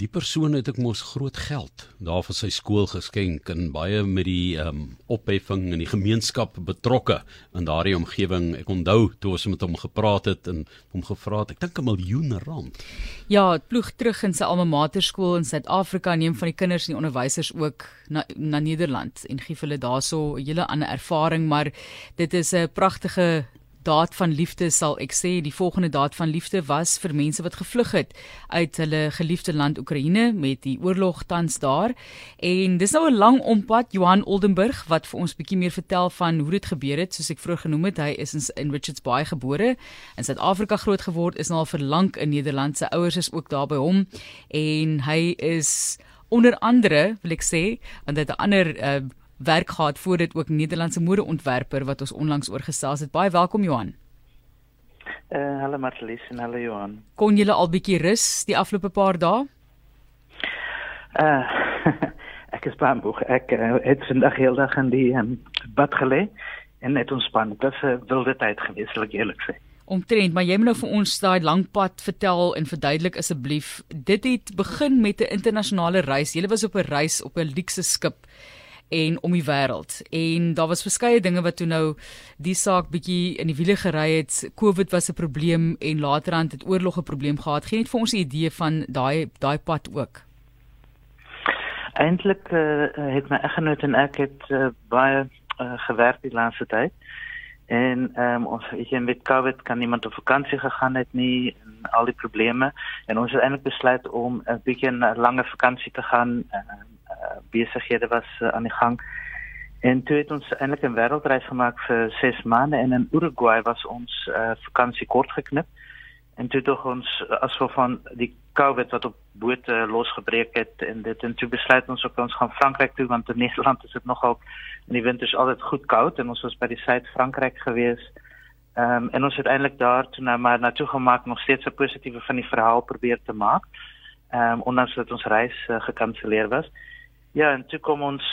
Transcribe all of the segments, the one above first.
die persoon het ek mos groot geld daar vir sy skool geskenk en baie met die ehm um, opheffing en die gemeenskap betrokke in daardie omgewing. Ek onthou toe ons met hom gepraat het en hom gevra het, ek dink 'n miljoen rand. Ja, het ploeg terug in sy alma mater skool in Suid-Afrika neem van die kinders en die onderwysers ook na na Nederland en gee hulle daarso 'n hele ander ervaring, maar dit is 'n pragtige daad van liefde sal ek sê die volgende daad van liefde was vir mense wat gevlug het uit hulle geliefde land Oekraïne met die oorlog tans daar. En dis nou 'n lang ompad Johan Oldenburg wat vir ons bietjie meer vertel van hoe dit gebeur het. Soos ek vroeër genoem het hy is in, in Richards Bay gebore. In Suid-Afrika groot geword is nou al vir lank in Nederland se ouers is ook daar by hom. En hy is onder andere wil ek sê want hy het 'n ander uh, werk gehad voor dit ook Nederlandse modeontwerper wat ons onlangs oorgesels het. Baie welkom Johan. Eh uh, hallo Marlies en hallo Johan. Kon julle al bietjie rus die afgelope paar dae? Eh uh, ek is baie moeg. Ek uh, het vandag heel dag in die um, bad gelê en net ontspan. Dit was 'n wilde tyd gewees, wil ek eerlik sê. Omtrent, maar jy moet nou vir ons daai lang pad vertel en verduidelik asseblief. Dit het begin met 'n internasionale reis. Jy was op 'n reis op 'n luukse skip en om die wêreld. En daar was verskeie dinge wat toe nou die saak bietjie in die wiele gery het. Covid was 'n probleem en laterand het oorlog 'n probleem gehad. Geen net vir ons 'n idee van daai daai pad ook. Eintlik uh, het my eggenoot en ek het uh, baie uh, gewerk die laaste tyd. En ehm um, ons is in met Covid kan niemand op vakansie gegaan het nie en al die probleme en ons het eintlik besluit om 'n bietjie 'n lange vakansie te gaan. Uh, besighede was uh, aan die gang. En toe het ons eintlik 'n wêreldreis gemaak vir 6 maande en in Uruguay was ons uh, vakansie kort geknip. En toe tog ons as gevolg van die COVID wat op bote losgebreek het en dit en toe besluit ons op ons gaan Frankryk toe want in Nederland is dit nogal in die winters altyd goed koud en ons was by die Suid-Frankrijk gewees. Ehm um, en ons het eintlik daar toe nou maar na toe gemaak nog steeds 'n positiewe van die verhaal probeer te maak. Ehm um, ondanks dat ons reis uh, gekanselleer was. Ja, en toe kom ons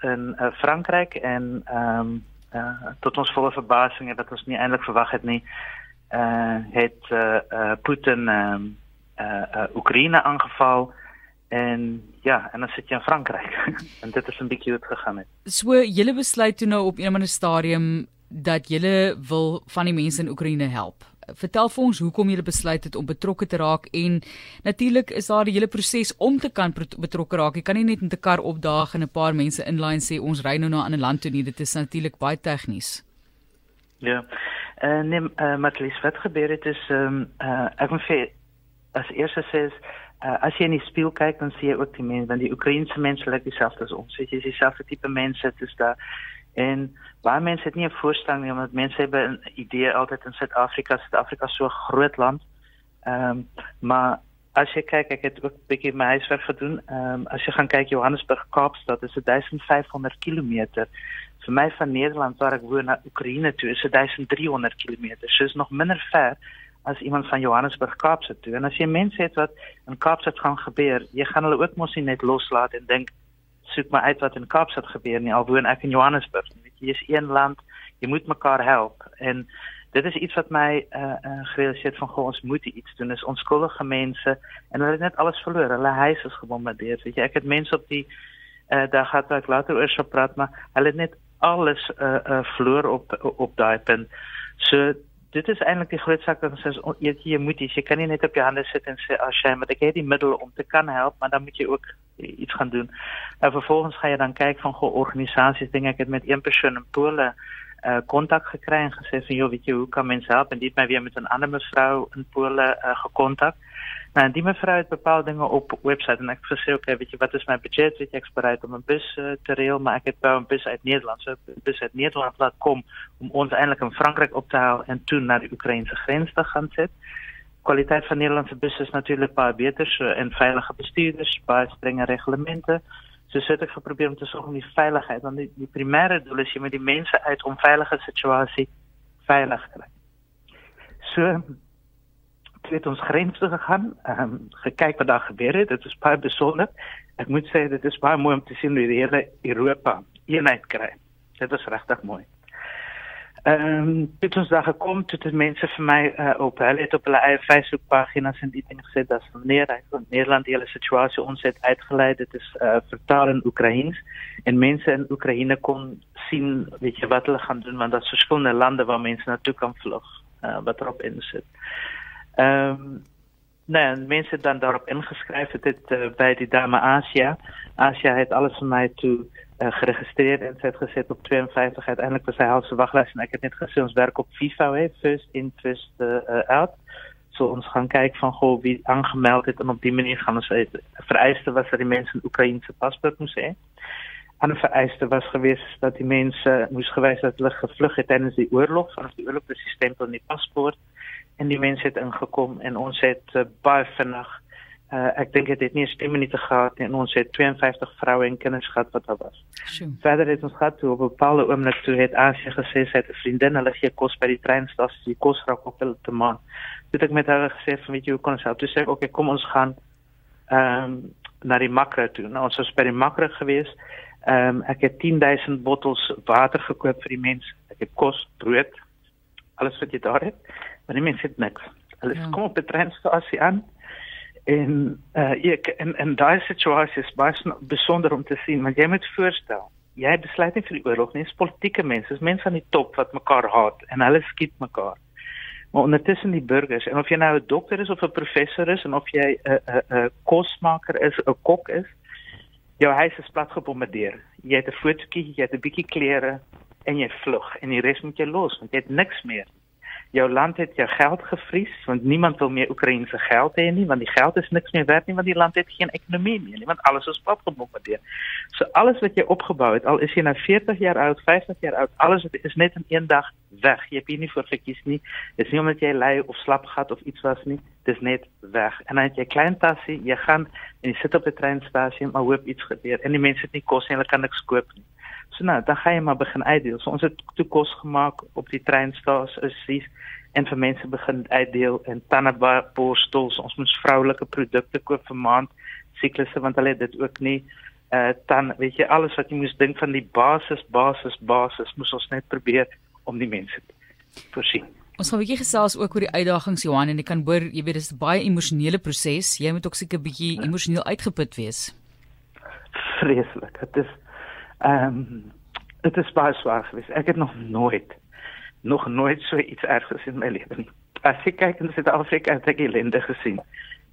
in uh, Frankryk en ehm um, uh, tot ons volle verbasing het dat ons nie eintlik verwag het nie uh het uh, uh Putin ehm um, uh, uh Oekraïne aangeval en ja, en dan sit jy in Frankryk. en dit is 'n bietjie hoe dit gegaan het. So julle besluit toe nou op 'n of ander stadium dat julle wil van die mense in Oekraïne help vertel vir ons hoekom jy besluit het om betrokke te raak en natuurlik is daar die hele proses om te kan betrokke raak. Jy kan nie net met 'n kar opdaag en 'n paar mense inlyn sê ons ry nou na 'n ander land toe nie. Dit is natuurlik baie tegnies. Ja. Uh, nee, uh, Matlies, wat gebeur het is ehm um, uh, ek moet sê as eerste sê uh, as jy in die spieël kyk dan sien jy ook die mense, want die Oekraïense mense lyk dieselfde as ons. Jy sien dieselfde tipe mense, dit is daar En baie mense het nie 'n voorstelling nie omdat mense het 'n idee altyd in Suid-Afrika, Suid-Afrika so groot land. Ehm um, maar as jy kyk, ek het ook 'n bietjie my huiswerk gedoen. Ehm um, as jy gaan kyk Johannesburg Kaapstad is 1500 km. Vir my van Nederland waar ek woon na Oekraïne toe is 1300 km. So is nog minder ver as iemand van Johannesburg Kaapstad toe. En as jy mense het wat in Kaapstad gaan gebeur, jy gaan hulle ook mos nie net loslaat en dink soek my uit wat in Kaapstad gebeur nie al woon ek in Johannesburg weet jy is een land jy moet mekaar help. En dit is iets wat my uh, uh gerealiseer van gou ons moet iets doen. Is onskuldige mense en hulle het net alles verloor. Hulle huis is gebombardeer weet jy. Ek het mense op die uh daar gaan ek later oor so praat maar hulle het net alles uh uh verloor op op daai punt. So dit is eintlik die groot sak wat ons jy, jy moet jy kan nie net op jou hande sit en sê as jy maar ek het die middel om te kan help maar dan moet jy ook iets gaan doen. En vervolgens gaan jy dan kyk van goeie organisasies dinge ek het met een persoon in Pole uh kontak gekry en gesê van joh weet jy hoe kan mense help en dit my weer met 'n ander mevrou in Pole uh, gekontak. Nou, die mevrou het bepaalde dinge op webwerf en ek het gesê, "Oké, okay, weet jy wat is my budget? Weet jy ek bereid om 'n bus uh, te reël, maar ek het wou 'n bus uit Nederland, so 'n bus uit Nederland laat kom om ons eintlik in Frankryk op te haal en toe na die Oekraïense grens te gaan sit." Kwaliteit van Nederlandse busse is natuurlik baie beter, so en veilige bestuurders, baie strenge reglemente. So sit ek geprobeer om te sorg om die veiligheid, want die, die primêre doel is jy met die mense uit om veilige situasie veilig te kry. Het ons grens toe gegaan, ehm um, gekyk wat daar gebeur het. Dit is baie besonder. Ek moet sê dit is baie mooi om te sien hoe die hele Europa eenheid kry. Dit is regtig mooi. Ehm um, dit ons daar gekom toe dit mense vir my uh, op hulle het op hulle eie Facebook pagina's en die ding gesê dat meneer hy van Nederland die hele situasie ons het uitgelei dit is uh, vertaal in Oekraïens en mense in Oekraïne kon sien weet jy wat hulle gaan doen want daar's verskillende lande waar mense na toe kan vlug uh, wat erop insit. Ehm um, nee, mense dan daarop ingeskryf het dit uh, by die dame Asia. Asia het alles vir my toe uh, geregistreer en sy het gesit op 52 uiteindelik was sy helse waglys en ek het net gesê ons werk op FIFA hè first in first uh, out. So ons gaan kyk van gou wie aangemeld het en op die manier gaan ons uit vereiste was dat die mense 'n Oekraïense paspoort moes hê ander vereiste was gewees dat die mense moes gewys het hulle gevlug het tydens die oorlog vanaf die oorlog het die stempel in die paspoort en die mense het ingekom en ons het uh, baie vinnig Uh, ek dink dit het nie 'n stemminute gehad nie en ons het 52 vroue en kinders gehad wat daar was. Sjoe. Verder het ons gehad toe op 'n bepaalde oomblik toe het Asie gesê sy het 'n vriendin hulle gee kos by die treinstasie, die kos raak op hulle te man. Toe ek met haar gesê van weet jy hoe kon ons help? Toe sê ek okay, kom ons gaan ehm um, na die makro toe. Nou ons was by die makro gewees. Ehm um, ek het 10000 bottels water gekoop vir die mense. Ek het kos, brood, alles wat jy daar het. Maar die mense het niks. Hulle ja. kom op die treinstasie aan en uh ek en en daai situasie is baie besonder om te sien want jy moet voorstel jy besluit nie vir die oorlog nie dis politieke mense dis mense aan die top wat mekaar haat en hulle skiet mekaar maar ondertussen die burgers en of jy nou 'n dokter is of 'n professor is en of jy 'n 'n 'n kosmaker is 'n kok is jou huis is plat gebombardeer jy het 'n fotootjie jy het 'n bietjie klere en jy vlug en die res moet jy los want jy het niks meer jou land het jou geld gevries want niemand wil meer Oekraïense geld hê nie want die geld is niks meer werd nie want die land het geen ekonomie meer nie want alles is plat gebombardeer. So alles wat jy opgebou het al is jy nou 40 jaar oud, 50 jaar oud, alles is net in een dag weg. Jy het nie voor gekies nie. Dis nie omdat jy lui of slap gehad of iets was nie. Dis net weg. En dan het jy klein tassie, jy gaan en jy sit op die treinstasie maar hoop iets gebeur en die mense het nie kos nie, hulle kan niks koop nie. So nou, dan gaan jy maar begin uitdeel. So ons het toe kos gemaak op die treinstasie en vir mense begin uitdeel en tandeborsels. Ons moet vroulike produkte koop vir maand siklusse want hulle het dit ook nie uh dan weet jy alles wat jy moet dink van die basis basis basis moes ons net probeer om die mense voorsien. Ons gaan 'n bietjie gesels ook oor die uitdagings Johan en ek kan hoor jy weet dis 'n baie emosionele proses. Jy moet ook seker bietjie emosioneel uitgeput wees. Vreeslik. Dit is Ehm um, dit is baie swaar geweest. Ek het nog nooit nog nooit so iets ergs in my lewe. As ek kyk in Suid-Afrika het ek ellende gesien.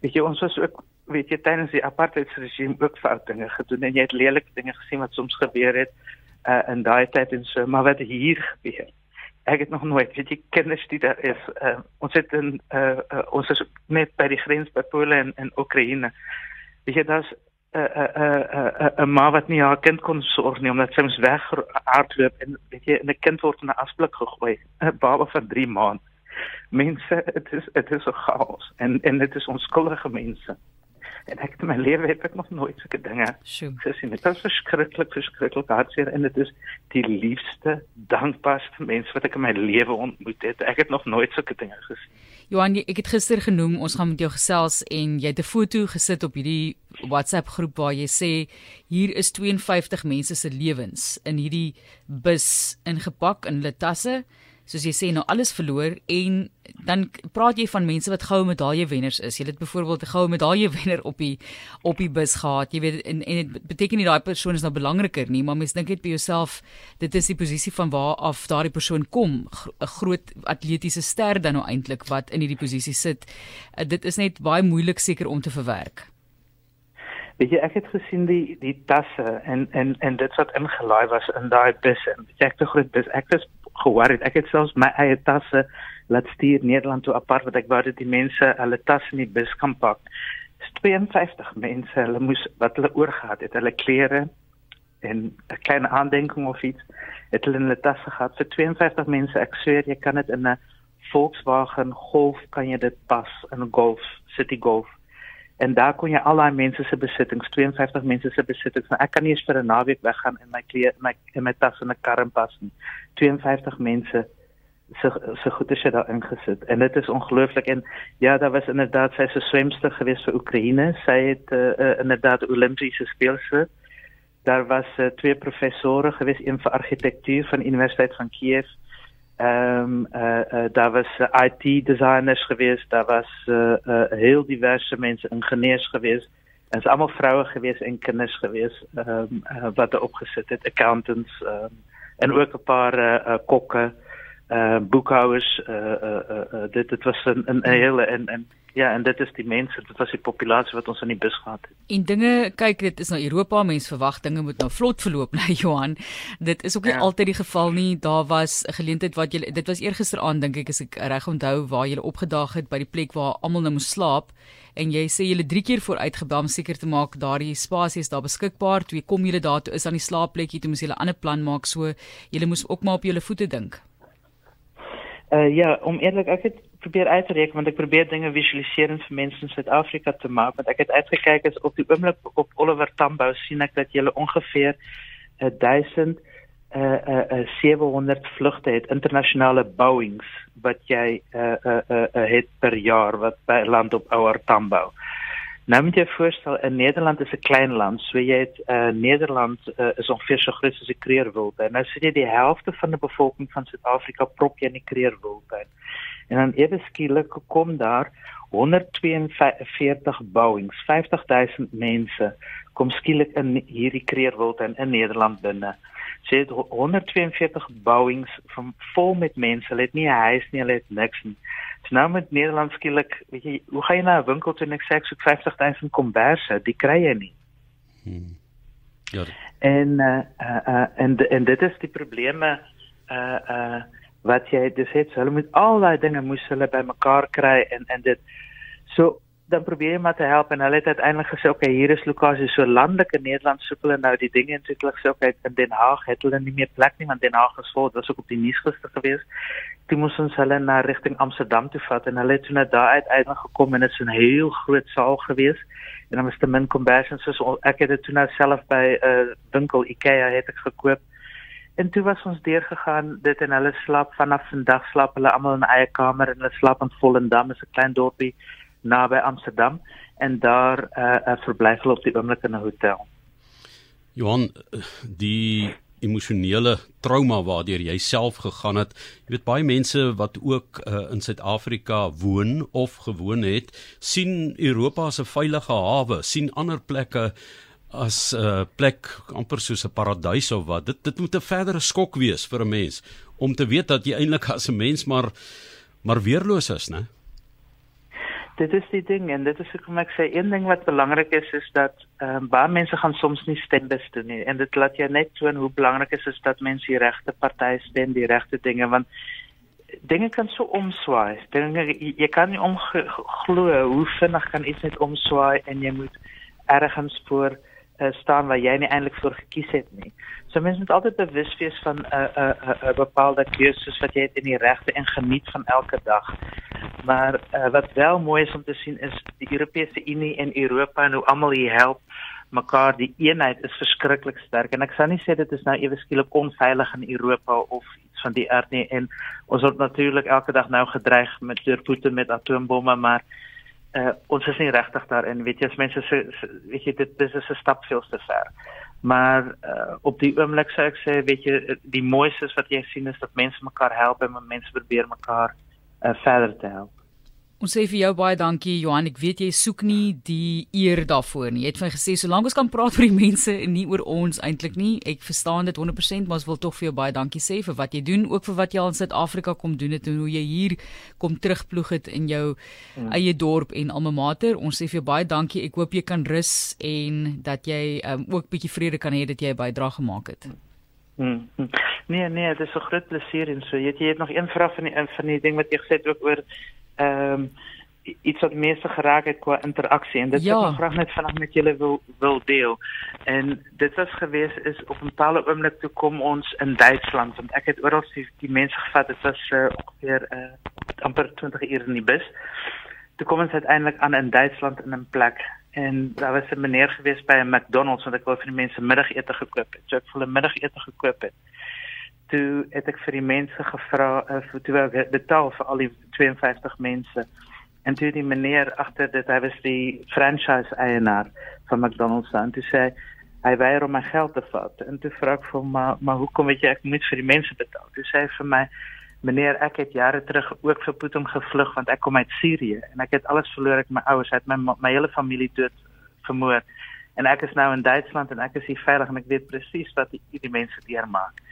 Weet jy ons was ook weet jy tydens die apartheidsregime ook fout dinge gedoen en jy het lelike dinge gesien wat soms gebeur het uh, in daai tyd en so, maar wat hier gebeur. Ek het nog nooit weet jy kinders die daar is. Uh, ons het in uh, uh, ons is net by die grens by Polen en, en Oekraïne. Weet jy daar's 'n 'n 'n 'n ma wat nie haar kind kon sorg nie omdat sy mos weghardloop en weet jy 'n kind word in 'n asblik gegooi 'n baba van 3 maande. Mense dit is dit is so chaos en en dit is onskuldige mense. En ek het my lewe het ek nog nooit sulke dinge gesien dit is verskriklik verskriklik hartseer en dit is die liefste dankbaarste mens wat ek in my lewe ontmoet het. Ek het nog nooit sulke dinge gesien. Johan, ek het gister genoem ons gaan met jou gesels en jy het 'n foto gesit op hierdie WhatsApp groep waar jy sê hier is 52 mense se lewens in hierdie bus ingepak in hulle tasse soos jy sê nou alles verloor en dan praat jy van mense wat goue medalje wenners is. Jy het byvoorbeeld 'n goue medalje wenner op die op die bus gehad. Jy weet en en dit beteken nie daai persoon is nou belangriker nie, maar mens dink net by jouself, dit is die posisie van waar af daardie persoon kom, 'n groot atletiese ster dan nou eintlik wat in hierdie posisie sit. Uh, dit is net baie moeilik seker om te verwerk. Weet jy, ek het gesien die die tasse en en en dit wat ingelaai was in daai bus en ek het 'n groot bus. Ek het gehoor het. Ek het selfs my eie tasse laat stuur Nederland toe apart wat ek wou dat die mense hulle tasse in die bus kan pak. Dis 52 mense, hulle moes wat hulle oorgehad het, hulle klere en 'n klein aandenking of iets het hulle in hulle tasse gehad vir 52 mense. Ek sê jy kan dit in 'n Volkswagen Golf kan jy dit pas in 'n Golf, City Golf en daar kon jy al daai mense se besittings 52 mense se besittings nou ek kan nie eens vir 'n naweek weggaan en my klere my in my tas in 'n kar pas nie. 52 mense se se goede sit daar ingesit en dit is ongelooflik. En ja daar was inderdaad sy se swemster geweest vir Oekraïne. Sy het uh, uh, inderdaad Olimpiese speelse daar was uh, twee professore geweest een vir argitektuur van Universiteit van Kiev Ehm um, uh, uh, daar was uh, IT designers geweest, daar was uh, uh, heel diverse mense ingenieurs geweest. En is almal vroue geweest en kinders geweest ehm um, uh, wat er opgesit het, accountants ehm um, en ook 'n paar uh, uh, kokke, uh boekhouers, uh, uh, uh, uh dit dit was 'n 'n hele en en Ja, en dit is die mense, dit was die populasie wat ons in die bus gehad het. En dinge, kyk, dit is nou Europa, mense verwag dinge moet nou vlot verloop, nee Johan. Dit is ook nie ja. altyd die geval nie. Daar was 'n geleentheid wat jy dit was eergister aan dink ek as ek reg onthou waar jy opgedaag het by die plek waar almal nou moes slaap en jy sê het 3 keer vooruit gebam seker te maak daardie spasies daar beskikbaar. Toe kom jy daar toe is aan die slaapplekkie, toe moes jy 'n ander plan maak so jy moes ook maar op jou voete dink. Uh ja, om eerlik ek het probeer uitreken want ek probeer dinge visualiseer vir mense in Suid-Afrika te maak want ek het uitgekyk as op die oomblik op Oliver Tambo sien ek dat jy ongeveer 1000 uh uh, uh 700 vlugte het internasionale Boeings wat jy uh uh uh, uh het per jaar wat by land op ouer Tambo. Nou moet jy voorstel in Nederland is 'n klein land, so jy het uh Nederland uh, is ongeveer so groot soos 'n kreerwiltuin. Nou sit jy die helfte van die bevolking van Suid-Afrika prop jy in die kreerwiltuin. En dan ewe skielik kom daar 142 Boeings, 50000 mense kom skielik in hierdie kreerwild in, in Nederland binne. Sy het 142 Boeings van vol met mense, hulle het nie 'n huis nie, hulle het niks nie. So nou met Nederland skielik, weet jy, hoe gaan jy na 'n winkel toe en ek sê ek soek 50000 komberse, die kry jy nie. Hmm. Ja. En uh, uh, uh, en en dit is die probleme uh uh wat jy het so hulle moet al daai dinge moes hulle bymekaar kry en en dit. So dan probeer jy maar te help en hulle het uiteindelik gesê okay hier is lokasie so landelike Nederland soek hulle nou die dinge eintlik sê okay in Den Haag het hulle nie meer plek nie want Den Haag is vol. Dit was ook op die nuus gister gewees. Toe moes ons hulle na rigting Amsterdam toe vat en hulle het toe net daar uiteindelik gekom en dit is 'n heel groot saal gewees. En dan was te min komberse so ek het dit toe nou self by 'n uh, winkel IKEA het ek gekoop En toe was ons deur gegaan dit en hulle slaap vanaf vandag slaap hulle almal in eie kamer en hulle slaap in Volendam is 'n klein dorpie naby Amsterdam en daar uh, uh verblyf hulle op die oomblik in 'n hotel. Johan die emosionele trauma waardeur jy self gegaan het. Jy weet baie mense wat ook uh, in Suid-Afrika woon of gewoon het, sien Europa as 'n veilige hawe, sien ander plekke as 'n uh, plek amper soos 'n paradys of wat. Dit dit moet 'n verdere skok wees vir 'n mens om te weet dat jy eintlik as 'n mens maar maar weerloos is, né? Dit is die ding en dit is hoekom ek sê een ding wat belangrik is is dat ehm um, baie mense gaan soms nie stembus doen nie en dit laat jou net toon hoe belangrik is is dat mense die regte party stem, die regte dinge want dinge kan so omswaai. Dinge jy kan nie omglo hoe vinnig kan iets net omswaai en jy moet ergens voor uh, staan waar jy nie eintlik vir gekies het nie. So mense moet altyd bewus wees van 'n uh, 'n uh, 'n uh, uh, bepaalde keuses wat jy het in die regte en geniet van elke dag. Maar uh, wat wel mooi is om te sien is die Europese Unie en Europa en hoe almal hier help mekaar die eenheid is verskriklik sterk en ek sal nie sê dit is nou ewe skielik onveilig in Europa of iets van die aard nie en ons word natuurlik elke dag nou gedreig met deur Putin met atoombomme maar uh, ons is nie regtig daarin weet jy as mense sê weet jy dit dis is 'n stap veel te ver. Maar uh, op die oomblik sou ek sê weet jy die mooiste wat jy sien is dat mense mekaar help en mense probeer mekaar uh, verder te help Ons sê vir jou baie dankie Johan. Ek weet jy soek nie die eer daarvoor nie. Jy het vir my gesê solank ons kan praat oor die mense en nie oor ons eintlik nie. Ek verstaan dit 100%, maar ons wil tog vir jou baie dankie sê vir wat jy doen, ook vir wat jy al in Suid-Afrika kom doen het en hoe jy hier kom terugploeg het in jou hmm. eie dorp en alma mater. Ons sê vir jou baie dankie. Ek hoop jy kan rus en dat jy um, ook bietjie vrede kan hê dat jy 'n bydrae gemaak het. Hmm. Nee, nee, dit is 'n groot plesier en so. Jy het, jy het nog een vraag van die van die ding wat jy gesê het ook oor um, iets wat meeste geraak het qua interaksie en dit ja. wat ek graag net vanaand met julle wil wil deel. En dit was gewees is op 'n bepaalde oomblik toe kom ons in Duitsland want ek het oral die, die mense gevat dit was uh, ongeveer uh, amper 20 ure in die bus. Toe kom ons uiteindelik aan in Duitsland in 'n plek en daar was 'n meneer gewees by 'n McDonald's want ek wou vir die mense middagete gekoop het. So ek vir hulle middagete gekoop het toe het ek vir die mense gevra uh, toe ek betaal vir al die 52 mense. En toe die meneer agter dit hy was die franchise eienaar van McDonald's en toe sê hy weier om my geld te vat. En toe vra ek vir maar maar hoekom weet jy ek moet vir die mense betaal? Toe sê hy vir my Meneer, ek het jare terug ook vir Putin gevlug want ek kom uit Sirië en ek het alles verloor, ek my ouers, het my my hele familie dood vermoor. En ek is nou in Duitsland en ek is hier veilig en ek weet presies wat die, die mense deurmaak.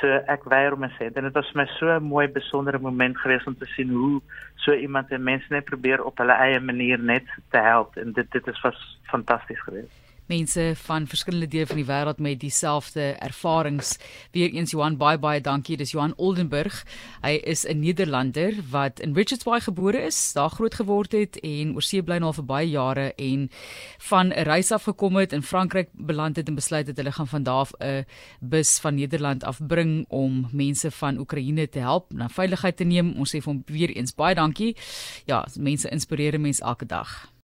So ek weier om te sê en dit was vir my so 'n mooi besondere moment geweest om te sien hoe so iemand en mense net probeer op hulle eie manier net te help. En dit dit is was fantasties geweest mense van verskillende dele van die wêreld met dieselfde ervarings. Weereens Johan baie baie dankie. Dis Johan Oldenburg. Hy is 'n Nederlander wat in Richards Bay gebore is, daar groot geword het en oor see bly nou al vir baie jare en van 'n reis af gekom het in Frankryk beland het en besluit het hulle gaan van daar af 'n bus van Nederland af bring om mense van Oekraïne te help na veiligheid te neem. Ons sê vir hom weer eens baie dankie. Ja, mense inspireer mense elke dag.